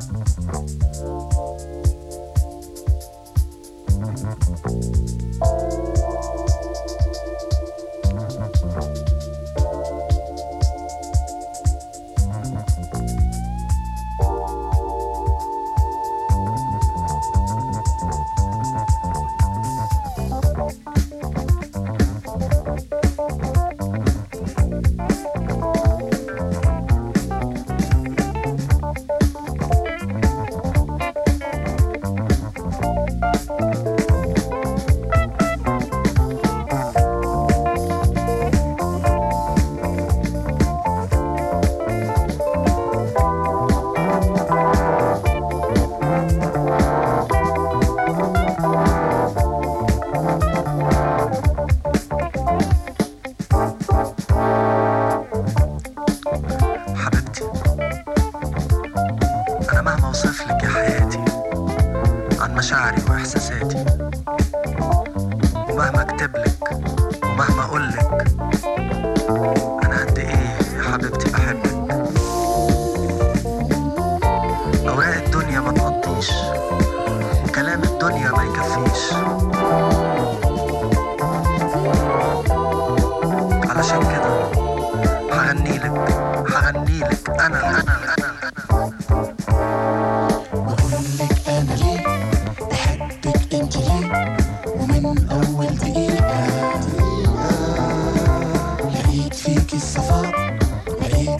Thank you.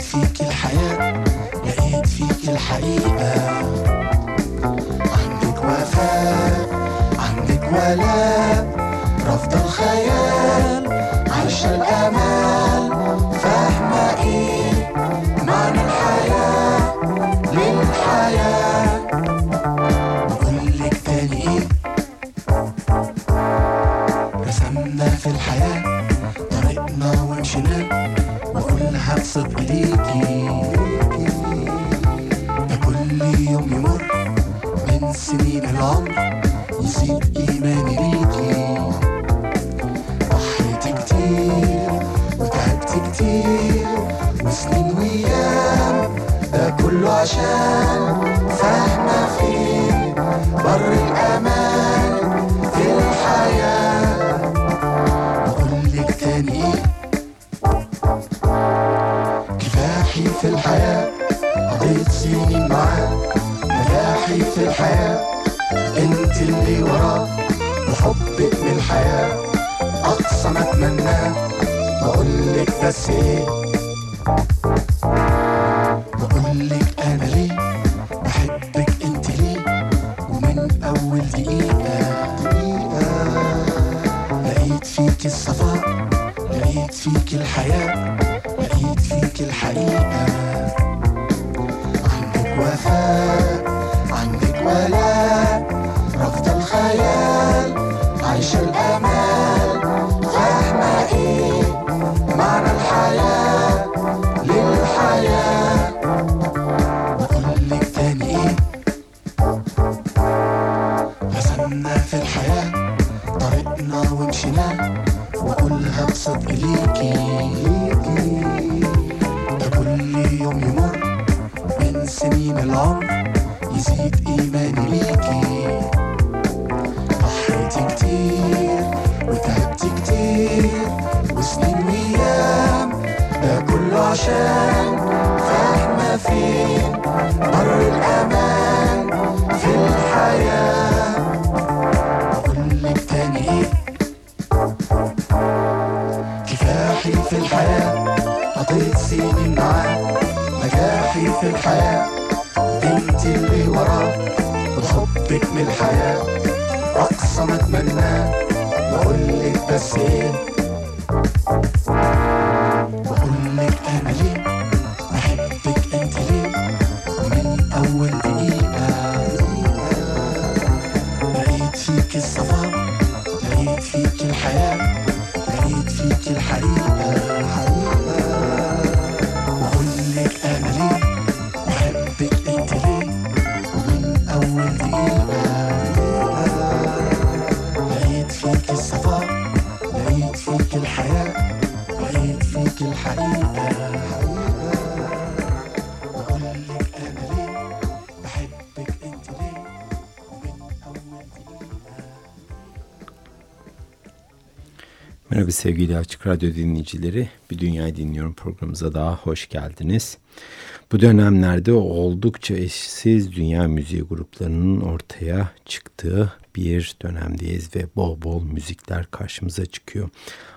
فيك الحياة لقيت فيك الحقيقة. عشان فاهمة فيه بر الأمان في الحياة. بقولك تاني. كفاحي في الحياة. قضيت سنين معاه. نجاحي في الحياة. انت اللي وراه. وحبك للحياة. أقصى ما أتمناه. بقولك بس إيه؟ Sevgili Açık Radyo dinleyicileri. Bir Dünyayı Dinliyorum programımıza daha hoş geldiniz. Bu dönemlerde oldukça eşsiz dünya müziği gruplarının ortaya çıktığı bir dönemdeyiz ve bol bol müzikler karşımıza çıkıyor.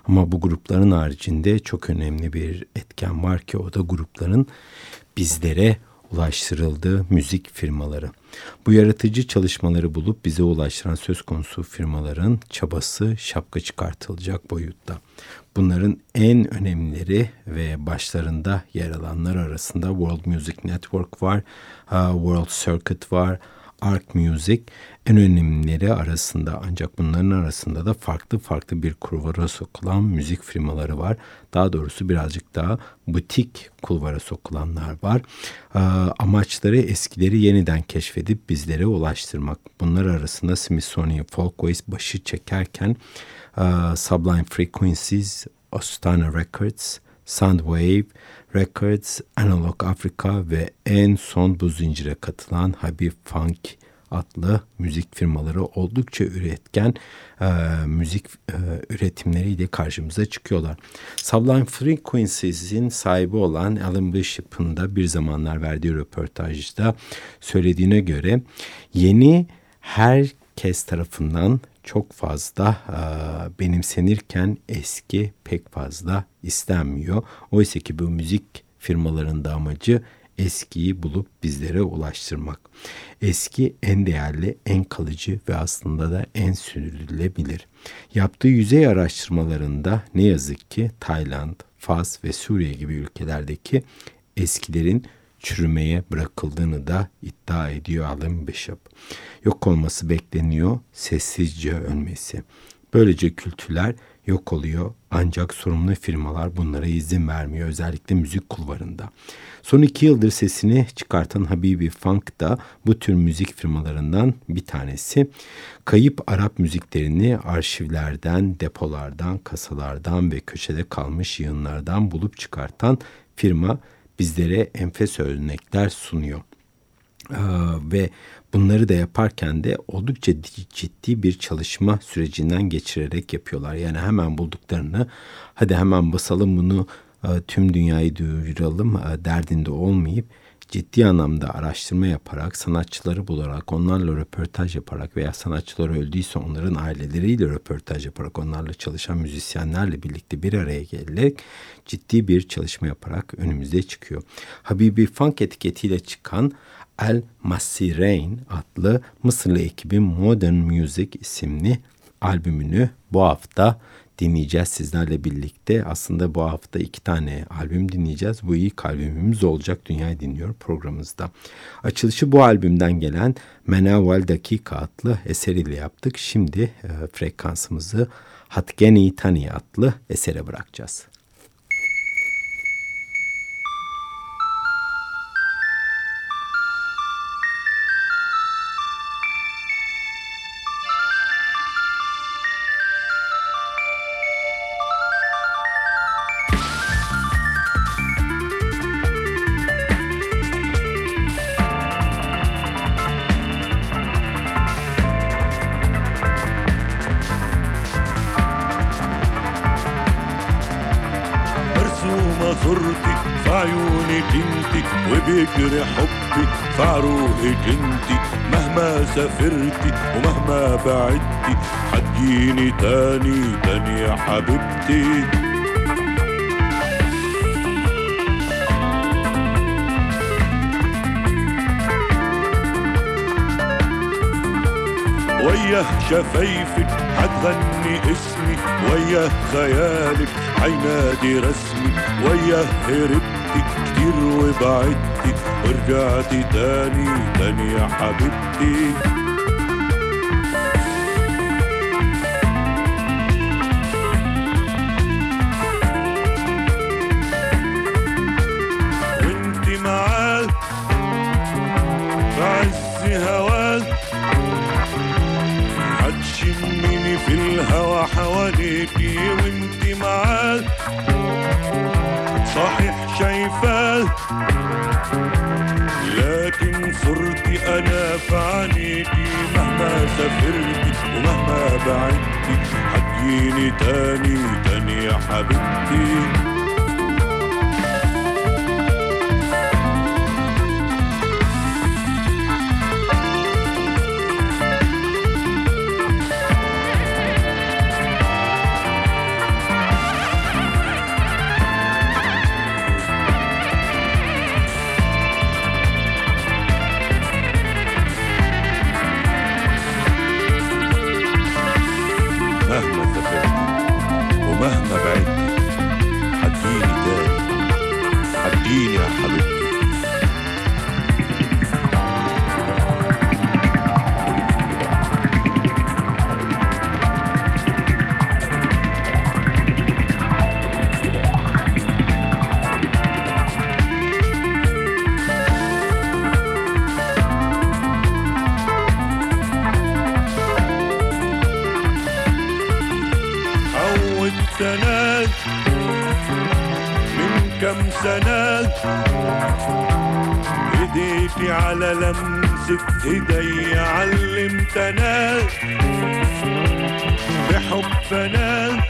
Ama bu grupların haricinde çok önemli bir etken var ki o da grupların bizlere ulaştırıldığı müzik firmaları. Bu yaratıcı çalışmaları bulup bize ulaştıran söz konusu firmaların çabası şapka çıkartılacak boyutta. Bunların en önemlileri ve başlarında yer alanlar arasında World Music Network var, World Circuit var, Arc Music en önemlileri arasında ancak bunların arasında da farklı farklı bir kulvara sokulan müzik firmaları var. Daha doğrusu birazcık daha butik kulvara sokulanlar var. Ee, amaçları eskileri yeniden keşfedip bizlere ulaştırmak. Bunlar arasında Smithsonian Folkways başı çekerken e, Sublime Frequencies, Ostana Records, Soundwave Records, Analog Africa ve en son bu zincire katılan Habib Funk adlı müzik firmaları oldukça üretken e, müzik e, üretimleriyle karşımıza çıkıyorlar. Sublime Frequencies'in sahibi olan Alan Bishop'ın da bir zamanlar verdiği röportajda söylediğine göre yeni herkes tarafından çok fazla e, benimsenirken eski pek fazla istenmiyor. Oysa ki bu müzik firmalarının da amacı eskiyi bulup bizlere ulaştırmak. Eski en değerli, en kalıcı ve aslında da en sürdürülebilir. Yaptığı yüzey araştırmalarında ne yazık ki Tayland, Fas ve Suriye gibi ülkelerdeki eskilerin çürümeye bırakıldığını da iddia ediyor Alan Bishop. Yok olması bekleniyor, sessizce ölmesi. Böylece kültürler yok oluyor ancak sorumlu firmalar bunlara izin vermiyor özellikle müzik kulvarında. Son iki yıldır sesini çıkartan Habibi Funk da bu tür müzik firmalarından bir tanesi. Kayıp Arap müziklerini arşivlerden, depolardan, kasalardan ve köşede kalmış yığınlardan bulup çıkartan firma bizlere enfes örnekler sunuyor. Ee, ve bunları da yaparken de oldukça ciddi bir çalışma sürecinden geçirerek yapıyorlar. Yani hemen bulduklarını hadi hemen basalım bunu e, tüm dünyayı duyuralım e, derdinde olmayıp ciddi anlamda araştırma yaparak, sanatçıları bularak, onlarla röportaj yaparak veya sanatçılar öldüyse onların aileleriyle röportaj yaparak, onlarla çalışan müzisyenlerle birlikte bir araya gelerek ciddi bir çalışma yaparak önümüze çıkıyor. Habibi Funk etiketiyle çıkan El Masirein adlı Mısırlı ekibin Modern Music isimli albümünü bu hafta dinleyeceğiz sizlerle birlikte. Aslında bu hafta iki tane albüm dinleyeceğiz. Bu ilk albümümüz olacak Dünyayı Dinliyor programımızda. Açılışı bu albümden gelen Menavel Dakika adlı eser ile yaptık. Şimdi e, frekansımızı Hatgeni Tani adlı esere bırakacağız. فكر حبي فعروقك انتي مهما سافرتي ومهما بعدتي حتجيني تاني تاني يا حبيبتي. وياه شفايفك حتغني اسمي وياه خيالك حينادي رسمي وياه هربتي كتير وبعدتي ورجعتي تاني تاني يا حبيبتي. بعدتي هتجيني تاني تاني يا حبيبتي. manda, velho. إيدي علمت ناس بحب ناس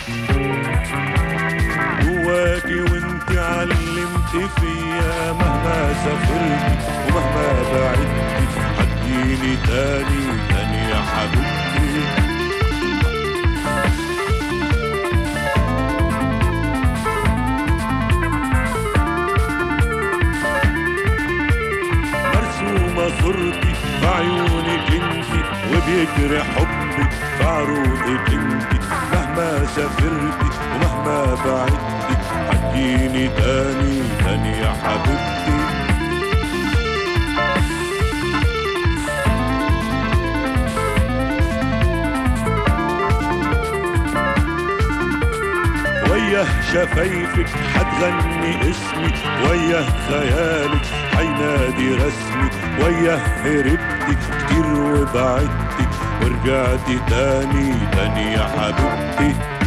جواكي وانت علمت فيا مهما سافرت ومهما بعدت تاني تاني. وبيجري حبك في عروقك انتي مهما سافرتي ومهما بعدتي هتجيني تاني تاني يا حبيبتي. وياه شفايفك حتغني اسمي وياه خيالك حينادي رسمي وياه هربتي كتير وبعدتي. ورجعتي تاني تاني يا حبيبتي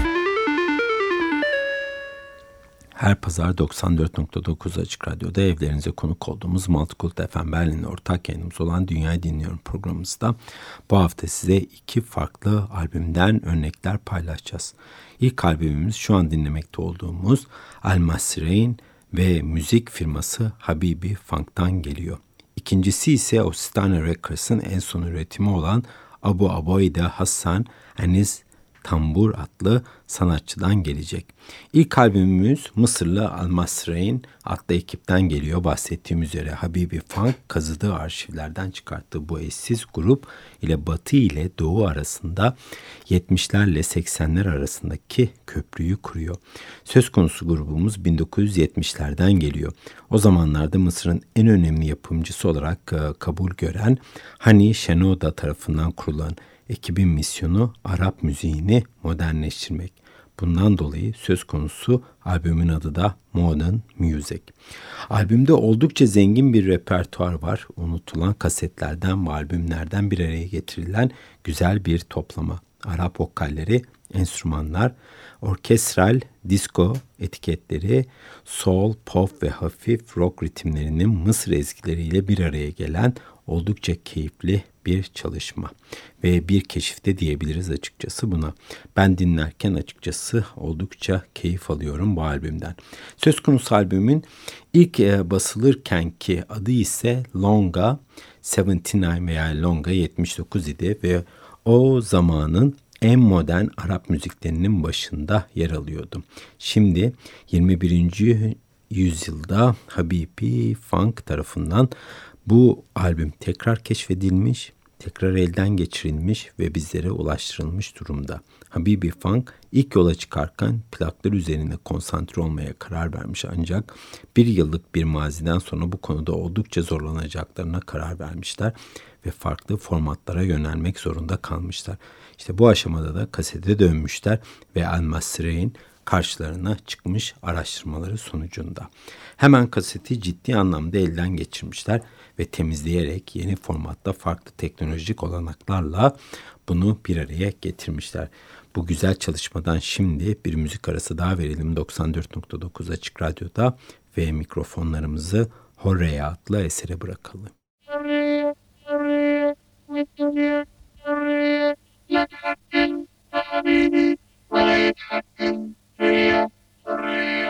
Her pazar 94.9 Açık Radyo'da evlerinize konuk olduğumuz Multicult FM Berlin'le ortak yayınımız olan Dünyayı Dinliyorum programımızda bu hafta size iki farklı albümden örnekler paylaşacağız. İlk albümümüz şu an dinlemekte olduğumuz Al Masrein ve müzik firması Habibi Funk'tan geliyor. İkincisi ise Ostana Records'ın en son üretimi olan Abu Aboide Hassan Aniz Tambur adlı sanatçıdan gelecek. İlk albümümüz Mısırlı Almasrein adlı ekipten geliyor. Bahsettiğim üzere Habibi Funk kazıdığı arşivlerden çıkarttığı bu eşsiz grup ile Batı ile Doğu arasında 70'lerle 80'ler arasındaki köprüyü kuruyor. Söz konusu grubumuz 1970'lerden geliyor. O zamanlarda Mısır'ın en önemli yapımcısı olarak e, kabul gören Hani Şenoda tarafından kurulan ekibin misyonu Arap müziğini modernleştirmek. Bundan dolayı söz konusu albümün adı da Modern Music. Albümde oldukça zengin bir repertuar var. Unutulan kasetlerden ve albümlerden bir araya getirilen güzel bir toplama. Arap vokalleri, enstrümanlar, orkestral, disco etiketleri, soul, pop ve hafif rock ritimlerinin Mısır ezgileriyle bir araya gelen oldukça keyifli bir çalışma ve bir keşifte diyebiliriz açıkçası buna. Ben dinlerken açıkçası oldukça keyif alıyorum bu albümden. Söz konusu albümün ilk e, basılırkenki adı ise Longa 79 veya Longa 79 idi ve o zamanın en modern Arap müziklerinin başında yer alıyordu. Şimdi 21. yüzyılda Habibi Funk tarafından bu albüm tekrar keşfedilmiş, tekrar elden geçirilmiş ve bizlere ulaştırılmış durumda. Habibi Funk ilk yola çıkarken plaklar üzerine konsantre olmaya karar vermiş ancak bir yıllık bir maziden sonra bu konuda oldukça zorlanacaklarına karar vermişler ve farklı formatlara yönelmek zorunda kalmışlar. İşte bu aşamada da kasete dönmüşler ve Al Masre'in karşılarına çıkmış araştırmaları sonucunda. Hemen kaseti ciddi anlamda elden geçirmişler ve temizleyerek yeni formatta farklı teknolojik olanaklarla bunu bir araya getirmişler. Bu güzel çalışmadan şimdi bir müzik arası daha verelim 94.9 Açık Radyo'da ve mikrofonlarımızı Horreya adlı esere bırakalım. Thank you. Música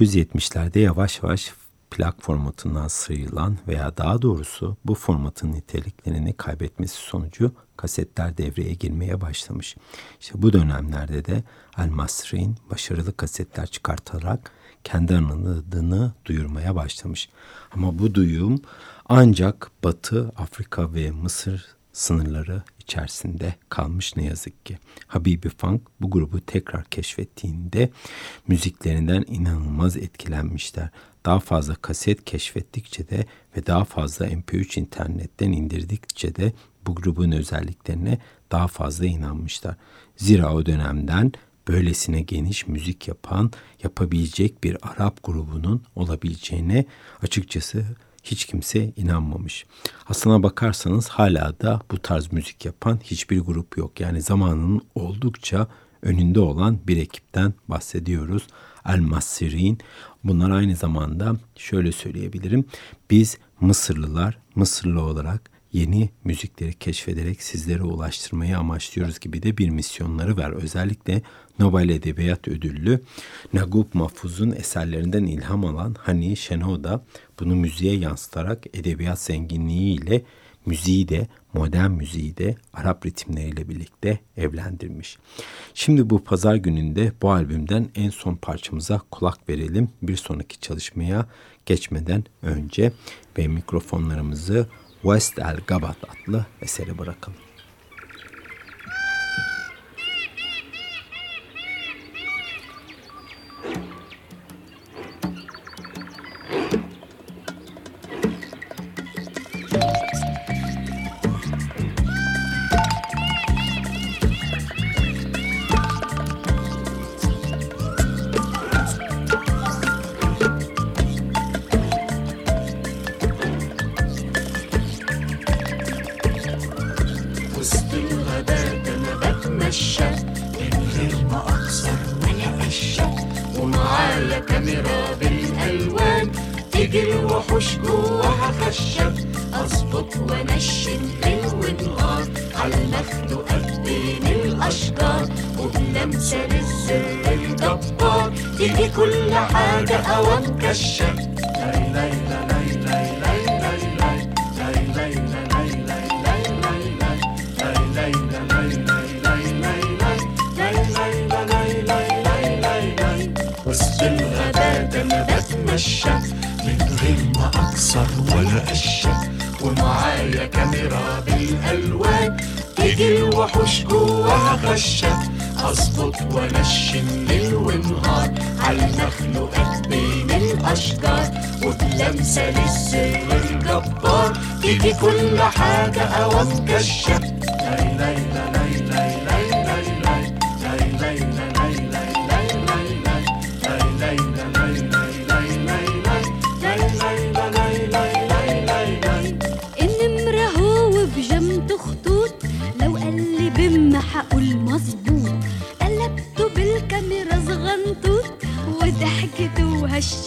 ...1970'lerde yavaş yavaş plak formatından sıyrılan veya daha doğrusu bu formatın niteliklerini kaybetmesi sonucu kasetler devreye girmeye başlamış. İşte bu dönemlerde de El Masri'nin başarılı kasetler çıkartarak kendi adını duyurmaya başlamış. Ama bu duyum ancak Batı, Afrika ve Mısır sınırları içerisinde kalmış ne yazık ki. Habibi Funk bu grubu tekrar keşfettiğinde müziklerinden inanılmaz etkilenmişler. Daha fazla kaset keşfettikçe de ve daha fazla MP3 internetten indirdikçe de bu grubun özelliklerine daha fazla inanmışlar. Zira o dönemden böylesine geniş müzik yapan, yapabilecek bir Arap grubunun olabileceğine açıkçası hiç kimse inanmamış. Aslına bakarsanız hala da bu tarz müzik yapan hiçbir grup yok. Yani zamanının oldukça önünde olan bir ekipten bahsediyoruz. El Massirin. Bunlar aynı zamanda şöyle söyleyebilirim. Biz Mısırlılar, Mısırlı olarak yeni müzikleri keşfederek sizlere ulaştırmayı amaçlıyoruz gibi de bir misyonları var. Özellikle Nobel Edebiyat Ödüllü Nagup Mahfuz'un eserlerinden ilham alan Hani Şenol da bunu müziğe yansıtarak edebiyat zenginliğiyle müziği de modern müziği de Arap ritimleriyle birlikte evlendirmiş. Şimdi bu pazar gününde bu albümden en son parçamıza kulak verelim. Bir sonraki çalışmaya geçmeden önce ve mikrofonlarımızı West El Gabat adlı eseri bırakalım. وحوش جواها خشة أسقط ونشن ليل ونهار عالمخلوقات بين الأشجار وبلمسة للسر الجبار. تيجي كل حاجة أوام كشة لا لا لا لا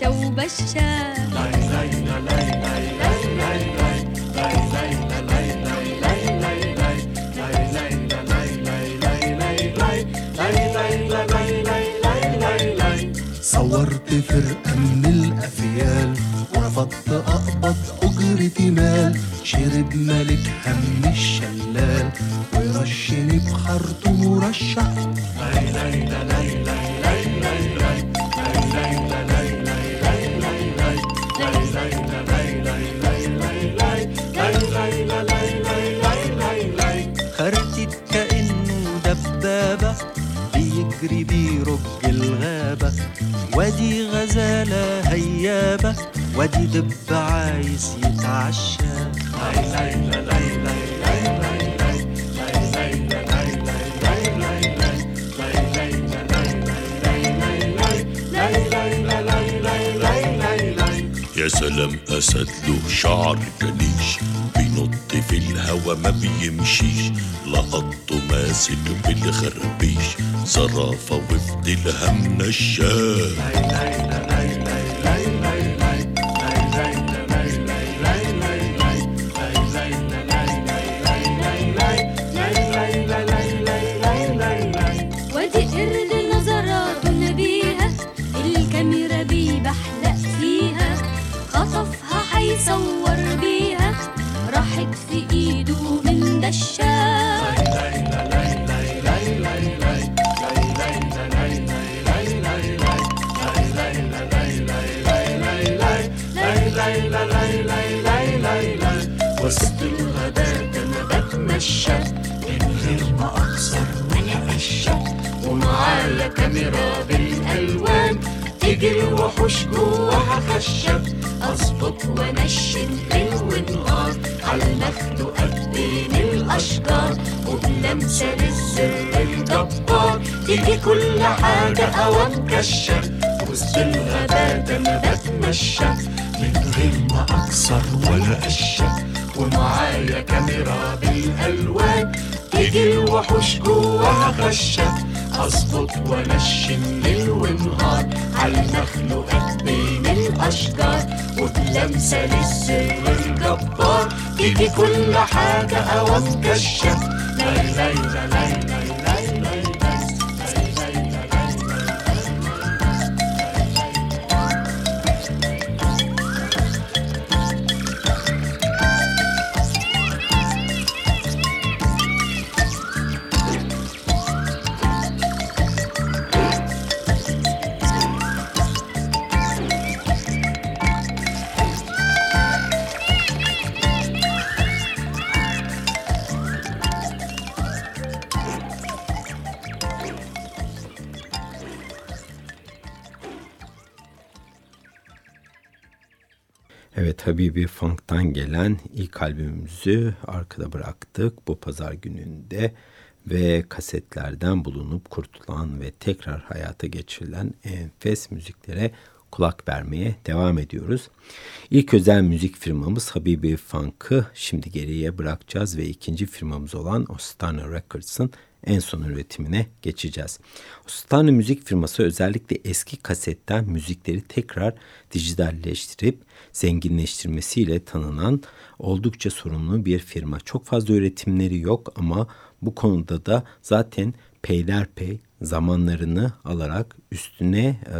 بشا وبشا لاي لاي لاي لاي لاي لاي لاي لاي لاي لاي صورت فرقة من الأفيال ورفضت أقبض أجرة مال شرب ملك هم همش عايز يتعشى. يا سلام أسد له شعر كنيش بينط في الهوا ما بيمشيش. لقطه ماسك بالخربيش زرافة وفد الهم ونشم ليل ونهار على المخلوقات بين الأشجار وبلمسة للسر الجبار. تيجي كل حاجة أوام كشاف لا لا لا لا Evet Habibi Funk'tan gelen ilk albümümüzü arkada bıraktık bu pazar gününde ve kasetlerden bulunup kurtulan ve tekrar hayata geçirilen enfes müziklere kulak vermeye devam ediyoruz. İlk özel müzik firmamız Habibi Funk'ı şimdi geriye bırakacağız ve ikinci firmamız olan Ostana Records'ın en son üretimine geçeceğiz. Ostana müzik firması özellikle eski kasetten müzikleri tekrar dijitalleştirip zenginleştirmesiyle tanınan oldukça sorumlu bir firma. Çok fazla üretimleri yok ama bu konuda da zaten peyderpey zamanlarını alarak üstüne e,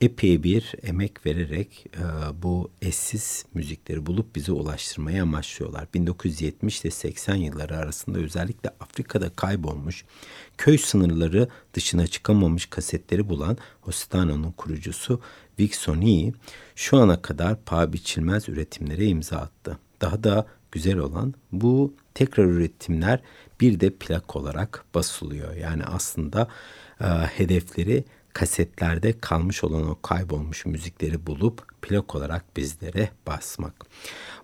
epey bir emek vererek e, bu eşsiz müzikleri bulup bize ulaştırmaya amaçlıyorlar. 1970 ile 80 yılları arasında özellikle Afrika'da kaybolmuş, köy sınırları dışına çıkamamış kasetleri bulan Hostano'nun kurucusu Vic Sonii şu ana kadar paha biçilmez üretimlere imza attı. daha da güzel olan bu tekrar üretimler bir de plak olarak basılıyor. Yani aslında e, hedefleri kasetlerde kalmış olan o kaybolmuş müzikleri bulup plak olarak bizlere basmak.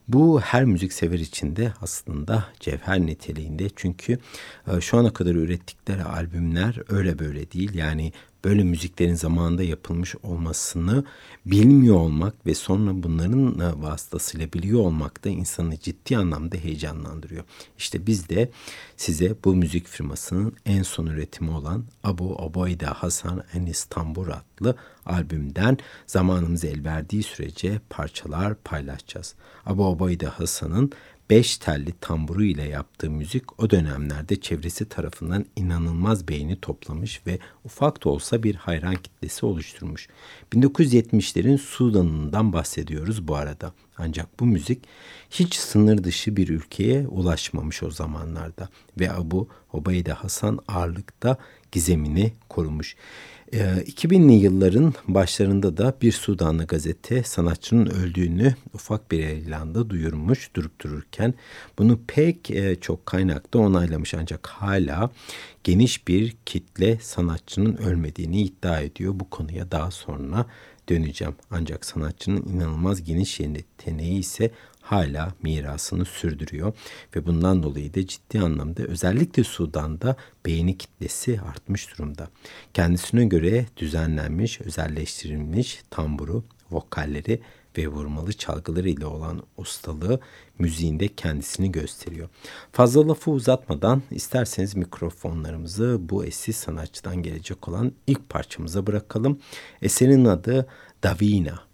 Bu her müzik sever için de aslında cevher niteliğinde çünkü e, şu ana kadar ürettikleri albümler öyle böyle değil. Yani böyle müziklerin zamanında yapılmış olmasını bilmiyor olmak ve sonra bunların e, vasıtasıyla biliyor olmak da insanı ciddi anlamda heyecanlandırıyor. İşte biz de size bu müzik firmasının en son üretimi olan Abu Obayda Hasan en İstanbul adlı albümden zamanımız el verdiği sürece parçalar paylaşacağız. Abu Obayda Hasan'ın beş telli tamburu ile yaptığı müzik o dönemlerde çevresi tarafından inanılmaz beğeni toplamış ve ufak da olsa bir hayran kitlesi oluşturmuş. 1970'lerin Sudan'ından bahsediyoruz bu arada. Ancak bu müzik hiç sınır dışı bir ülkeye ulaşmamış o zamanlarda ve Abu Obayde Hasan ağırlıkta gizemini korumuş. 2000'li ee, yılların başlarında da bir Sudanlı gazete sanatçının öldüğünü ufak bir ilanda duyurmuş durup dururken bunu pek e, çok kaynakta onaylamış ancak hala geniş bir kitle sanatçının ölmediğini iddia ediyor. Bu konuya daha sonra döneceğim. Ancak sanatçının inanılmaz geniş yeteneği ise hala mirasını sürdürüyor ve bundan dolayı da ciddi anlamda özellikle Sudan'da beğeni kitlesi artmış durumda. Kendisine göre düzenlenmiş, özelleştirilmiş tamburu, vokalleri ve vurmalı çalgıları ile olan ustalığı müziğinde kendisini gösteriyor. Fazla lafı uzatmadan isterseniz mikrofonlarımızı bu eşsiz sanatçıdan gelecek olan ilk parçamıza bırakalım. Eserin adı Davina.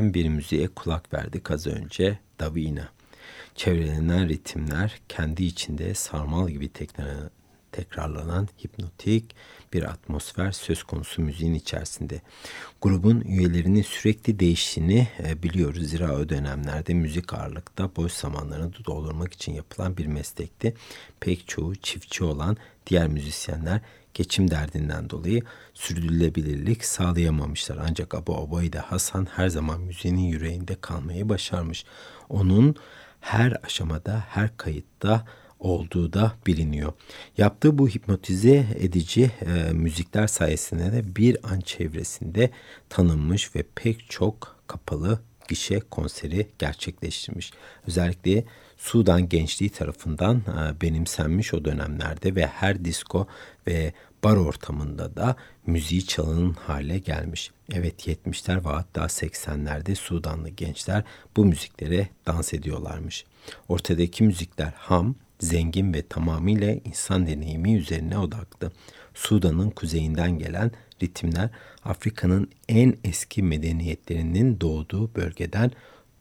Gelen bir müziğe kulak verdik az önce Davina. Çevrelenen ritimler kendi içinde sarmal gibi tekrar, tekrarlanan hipnotik bir atmosfer söz konusu müziğin içerisinde. Grubun üyelerinin sürekli değiştiğini e, biliyoruz. Zira o dönemlerde müzik ağırlıkta boş zamanlarını doldurmak için yapılan bir meslekti. Pek çoğu çiftçi olan diğer müzisyenler geçim derdinden dolayı sürdürülebilirlik sağlayamamışlar. Ancak Abu Obayde Hasan her zaman müziğinin yüreğinde kalmayı başarmış. Onun her aşamada, her kayıtta olduğu da biliniyor. Yaptığı bu hipnotize edici e, müzikler sayesinde de bir an çevresinde tanınmış ve pek çok kapalı gişe konseri gerçekleştirmiş. Özellikle Sudan gençliği tarafından e, benimsenmiş o dönemlerde ve her disco ve bar ortamında da müziği çalının hale gelmiş. Evet 70'ler ve hatta 80'lerde Sudanlı gençler bu müziklere dans ediyorlarmış. Ortadaki müzikler ham, zengin ve tamamıyla insan deneyimi üzerine odaklı. Sudan'ın kuzeyinden gelen ritimler Afrika'nın en eski medeniyetlerinin doğduğu bölgeden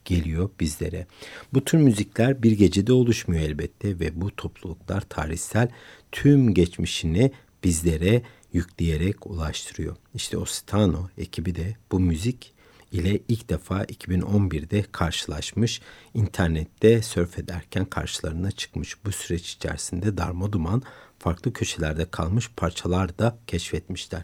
geliyor bizlere. Bu tür müzikler bir gecede oluşmuyor elbette ve bu topluluklar tarihsel tüm geçmişini bizlere yükleyerek ulaştırıyor. İşte Ositano ekibi de bu müzik ile ilk defa 2011'de karşılaşmış. İnternette sörf ederken karşılarına çıkmış. Bu süreç içerisinde darma duman farklı köşelerde kalmış parçalar da keşfetmişler.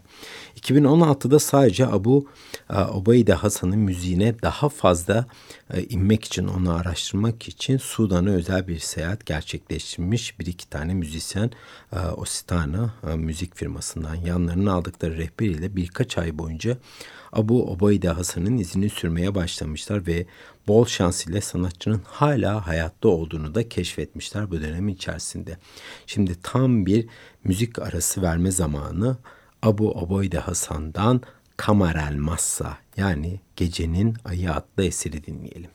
2016'da sadece Abu e, Obayde Hasan'ın müziğine daha fazla e, inmek için, onu araştırmak için Sudan'a özel bir seyahat gerçekleştirmiş bir iki tane müzisyen e, Ositana müzik firmasından yanlarına aldıkları rehberiyle birkaç ay boyunca Abu Obayde Hasan'ın izini sürmeye başlamışlar ve bol şans ile sanatçının hala hayatta olduğunu da keşfetmişler bu dönem içerisinde. Şimdi tam bir müzik arası verme zamanı Abu Obayde Hasan'dan Kamarel Massa yani Gecenin Ayı adlı eseri dinleyelim.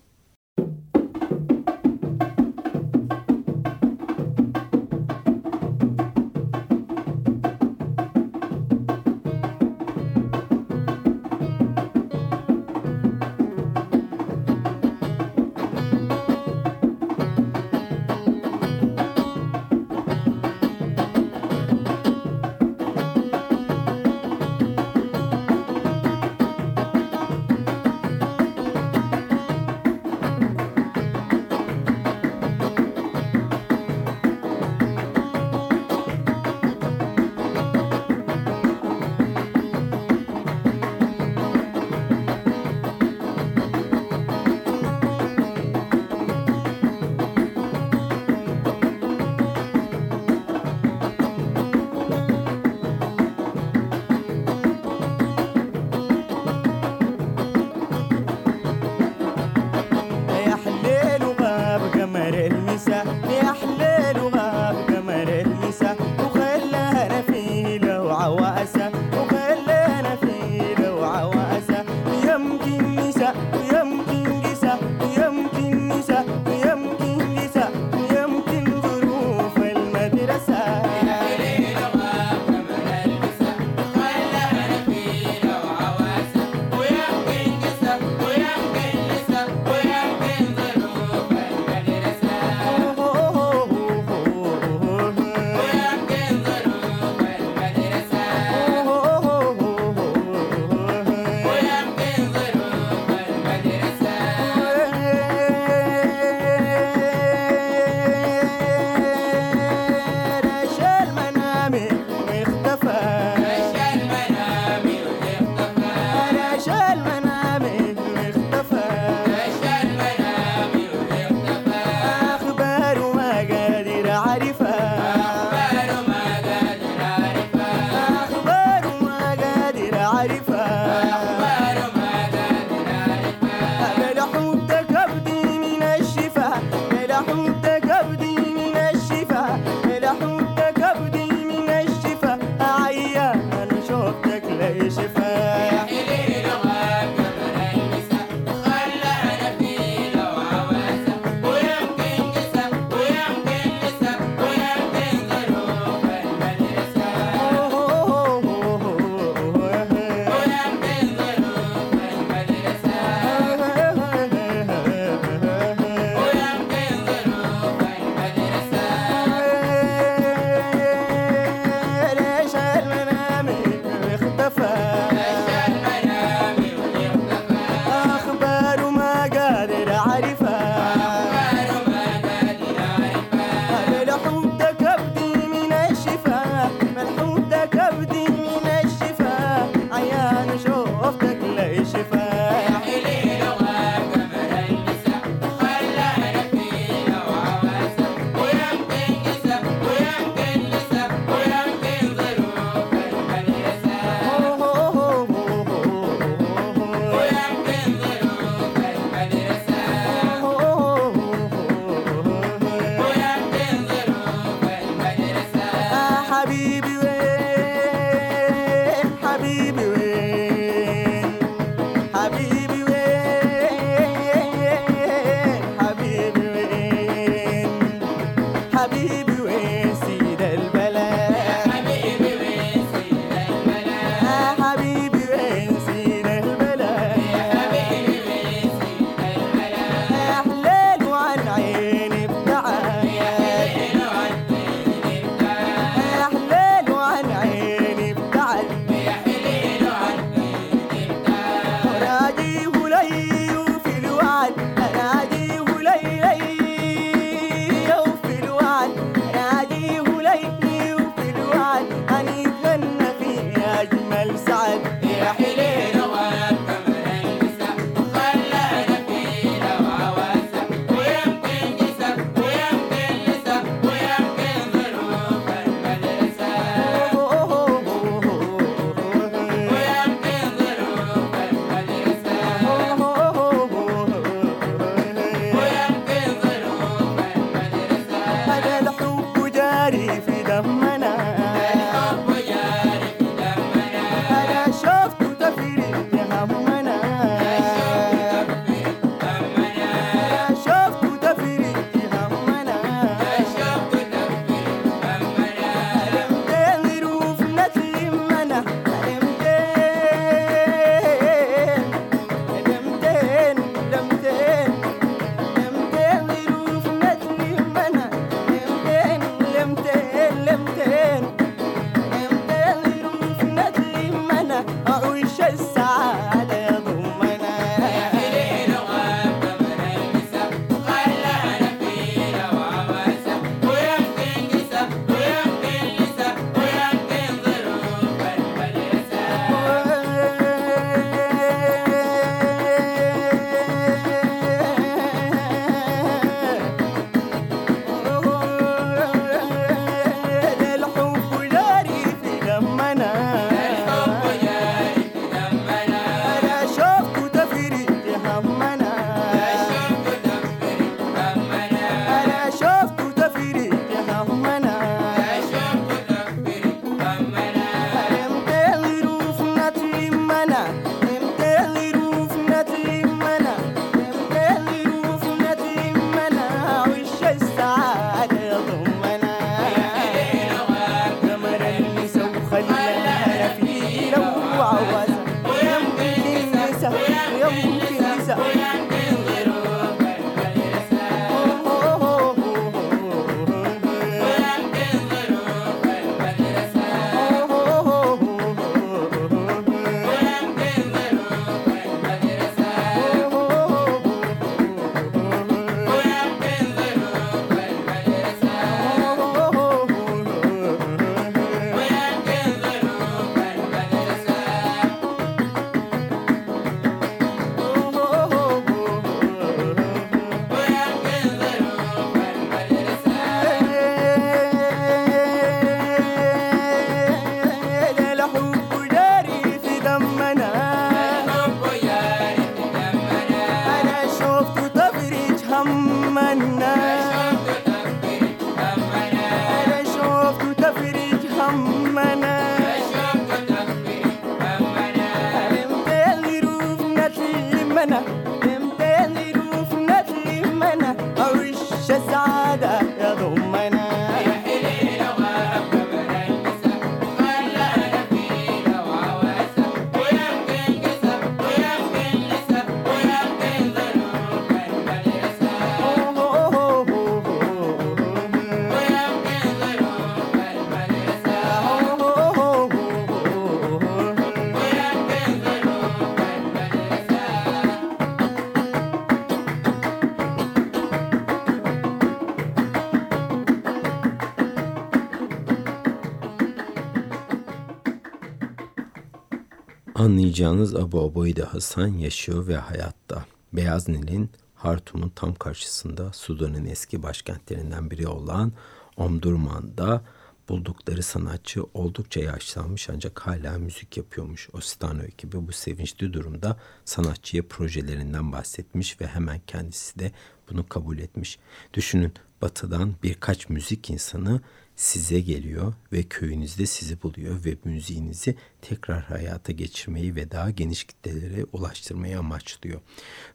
Anlayacağınız Abu Obayde Hasan yaşıyor ve hayatta. Beyaz Nil'in Hartum'un tam karşısında Sudan'ın eski başkentlerinden biri olan Omdurman'da buldukları sanatçı oldukça yaşlanmış ancak hala müzik yapıyormuş. Ostano ekibi bu sevinçli durumda sanatçıya projelerinden bahsetmiş ve hemen kendisi de bunu kabul etmiş. Düşünün batıdan birkaç müzik insanı size geliyor ve köyünüzde sizi buluyor ve müziğinizi tekrar hayata geçirmeyi ve daha geniş kitlelere ulaştırmayı amaçlıyor.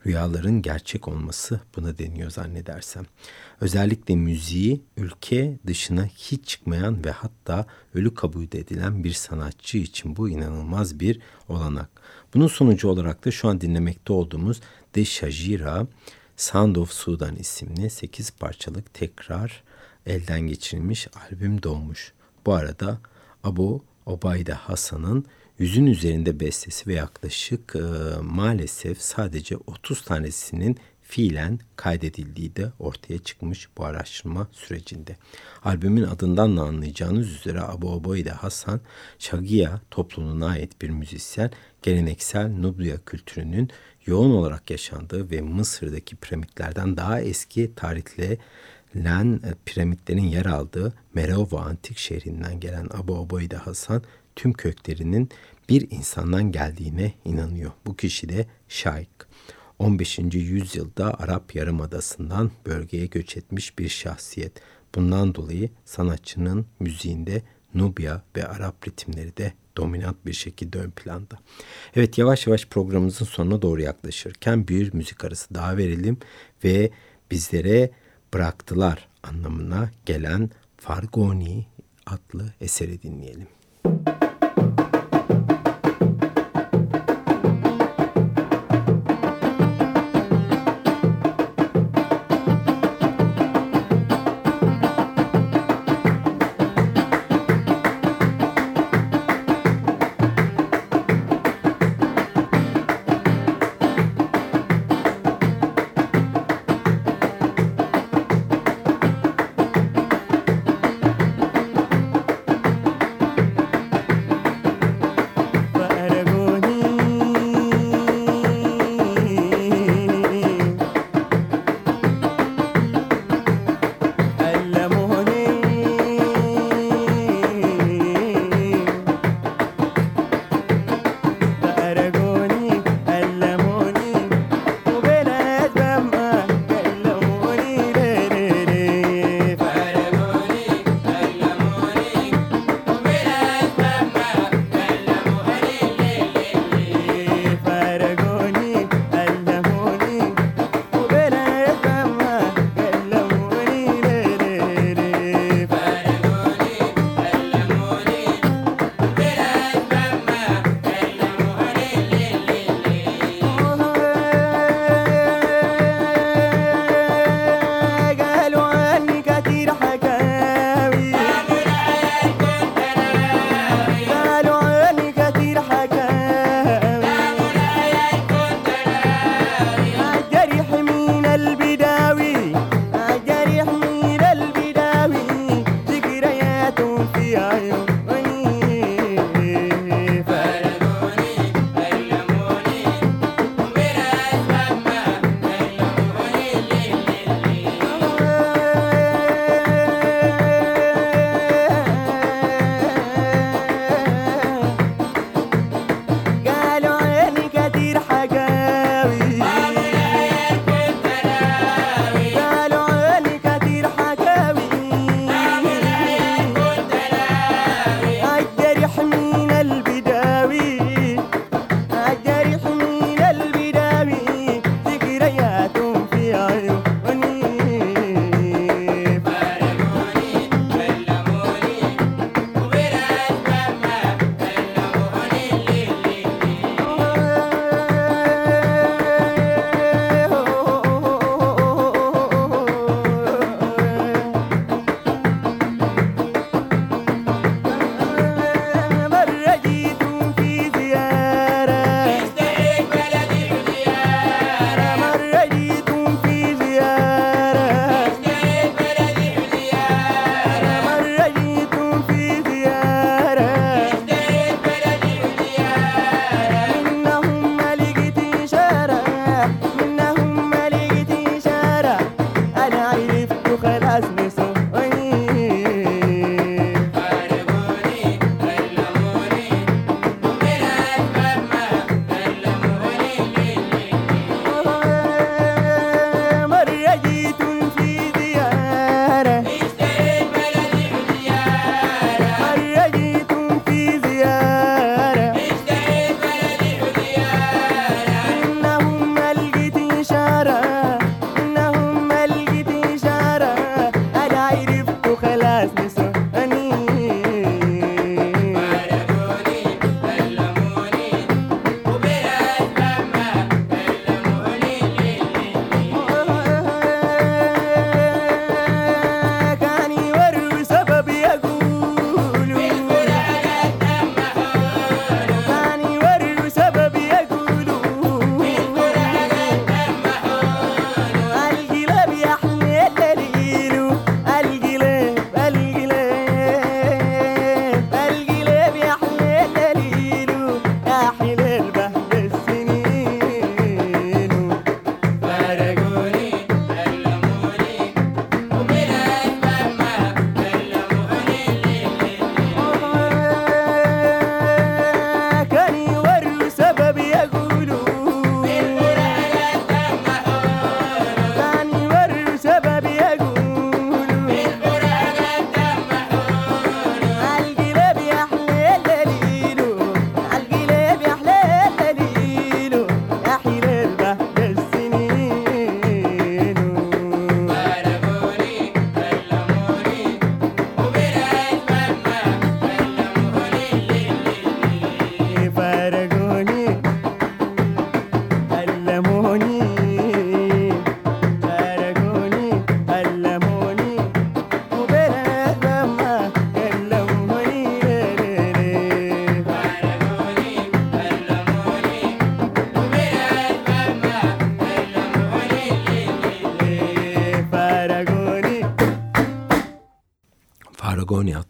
Rüyaların gerçek olması buna deniyor zannedersem. Özellikle müziği ülke dışına hiç çıkmayan ve hatta ölü kabul edilen bir sanatçı için bu inanılmaz bir olanak. Bunun sonucu olarak da şu an dinlemekte olduğumuz De Shajira Sound of Sudan isimli 8 parçalık tekrar elden geçirilmiş albüm doğmuş. Bu arada Abu Obayde Hasan'ın yüzün üzerinde bestesi ve yaklaşık e, maalesef sadece 30 tanesinin fiilen kaydedildiği de ortaya çıkmış bu araştırma sürecinde. Albümün adından da anlayacağınız üzere Abu Obayde Hasan, Şagia topluluğuna ait bir müzisyen, geleneksel Nubya kültürünün yoğun olarak yaşandığı ve Mısır'daki piramitlerden daha eski tarihle Len piramitlerin yer aldığı Merova antik şehrinden gelen Abu Obayde Hasan tüm köklerinin bir insandan geldiğine inanıyor. Bu kişi de Şaik. 15. yüzyılda Arap Yarımadası'ndan bölgeye göç etmiş bir şahsiyet. Bundan dolayı sanatçının müziğinde Nubya ve Arap ritimleri de dominant bir şekilde ön planda. Evet yavaş yavaş programımızın sonuna doğru yaklaşırken bir müzik arası daha verelim ve bizlere bıraktılar anlamına gelen Fargoni adlı eseri dinleyelim.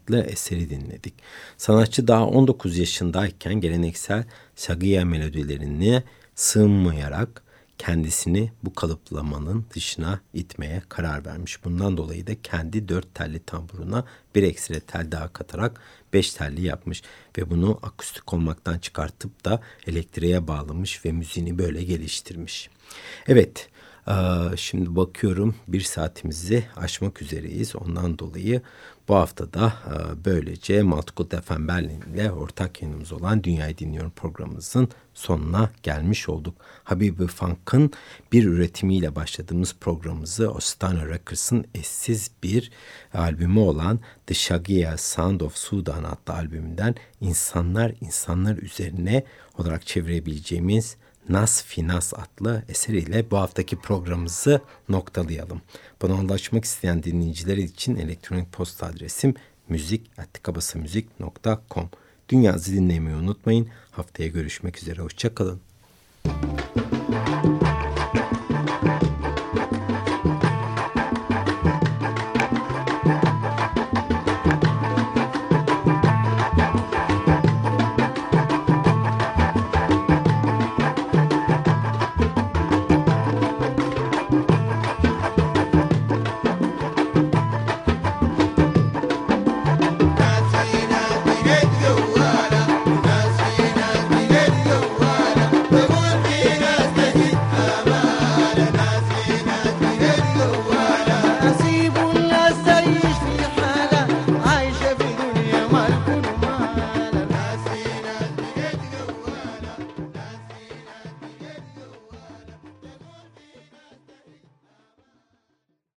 Adlı eseri dinledik. Sanatçı daha 19 yaşındayken geleneksel Sagia melodilerine sığınmayarak kendisini bu kalıplamanın dışına itmeye karar vermiş. Bundan dolayı da kendi dört telli tamburuna bir ekstra tel daha katarak beş telli yapmış ve bunu akustik olmaktan çıkartıp da elektriğe bağlamış ve müziğini böyle geliştirmiş. Evet, şimdi bakıyorum bir saatimizi aşmak üzereyiz. Ondan dolayı bu hafta da eee, böylece Maltkut FM Berlin ile ortak yayınımız olan Dünyayı Dinliyorum programımızın sonuna gelmiş olduk. Habibi Funk'ın bir üretimiyle başladığımız programımızı Ostana Records'ın eşsiz bir albümü olan The Shagia Sound of Sudan adlı albümünden insanlar insanlar üzerine olarak çevirebileceğimiz Nas Finas adlı eseriyle bu haftaki programımızı noktalayalım. Bana ulaşmak isteyen dinleyiciler için elektronik posta adresim müzik.kabasamüzik.com Dünyazı dinlemeyi unutmayın. Haftaya görüşmek üzere. Hoşçakalın.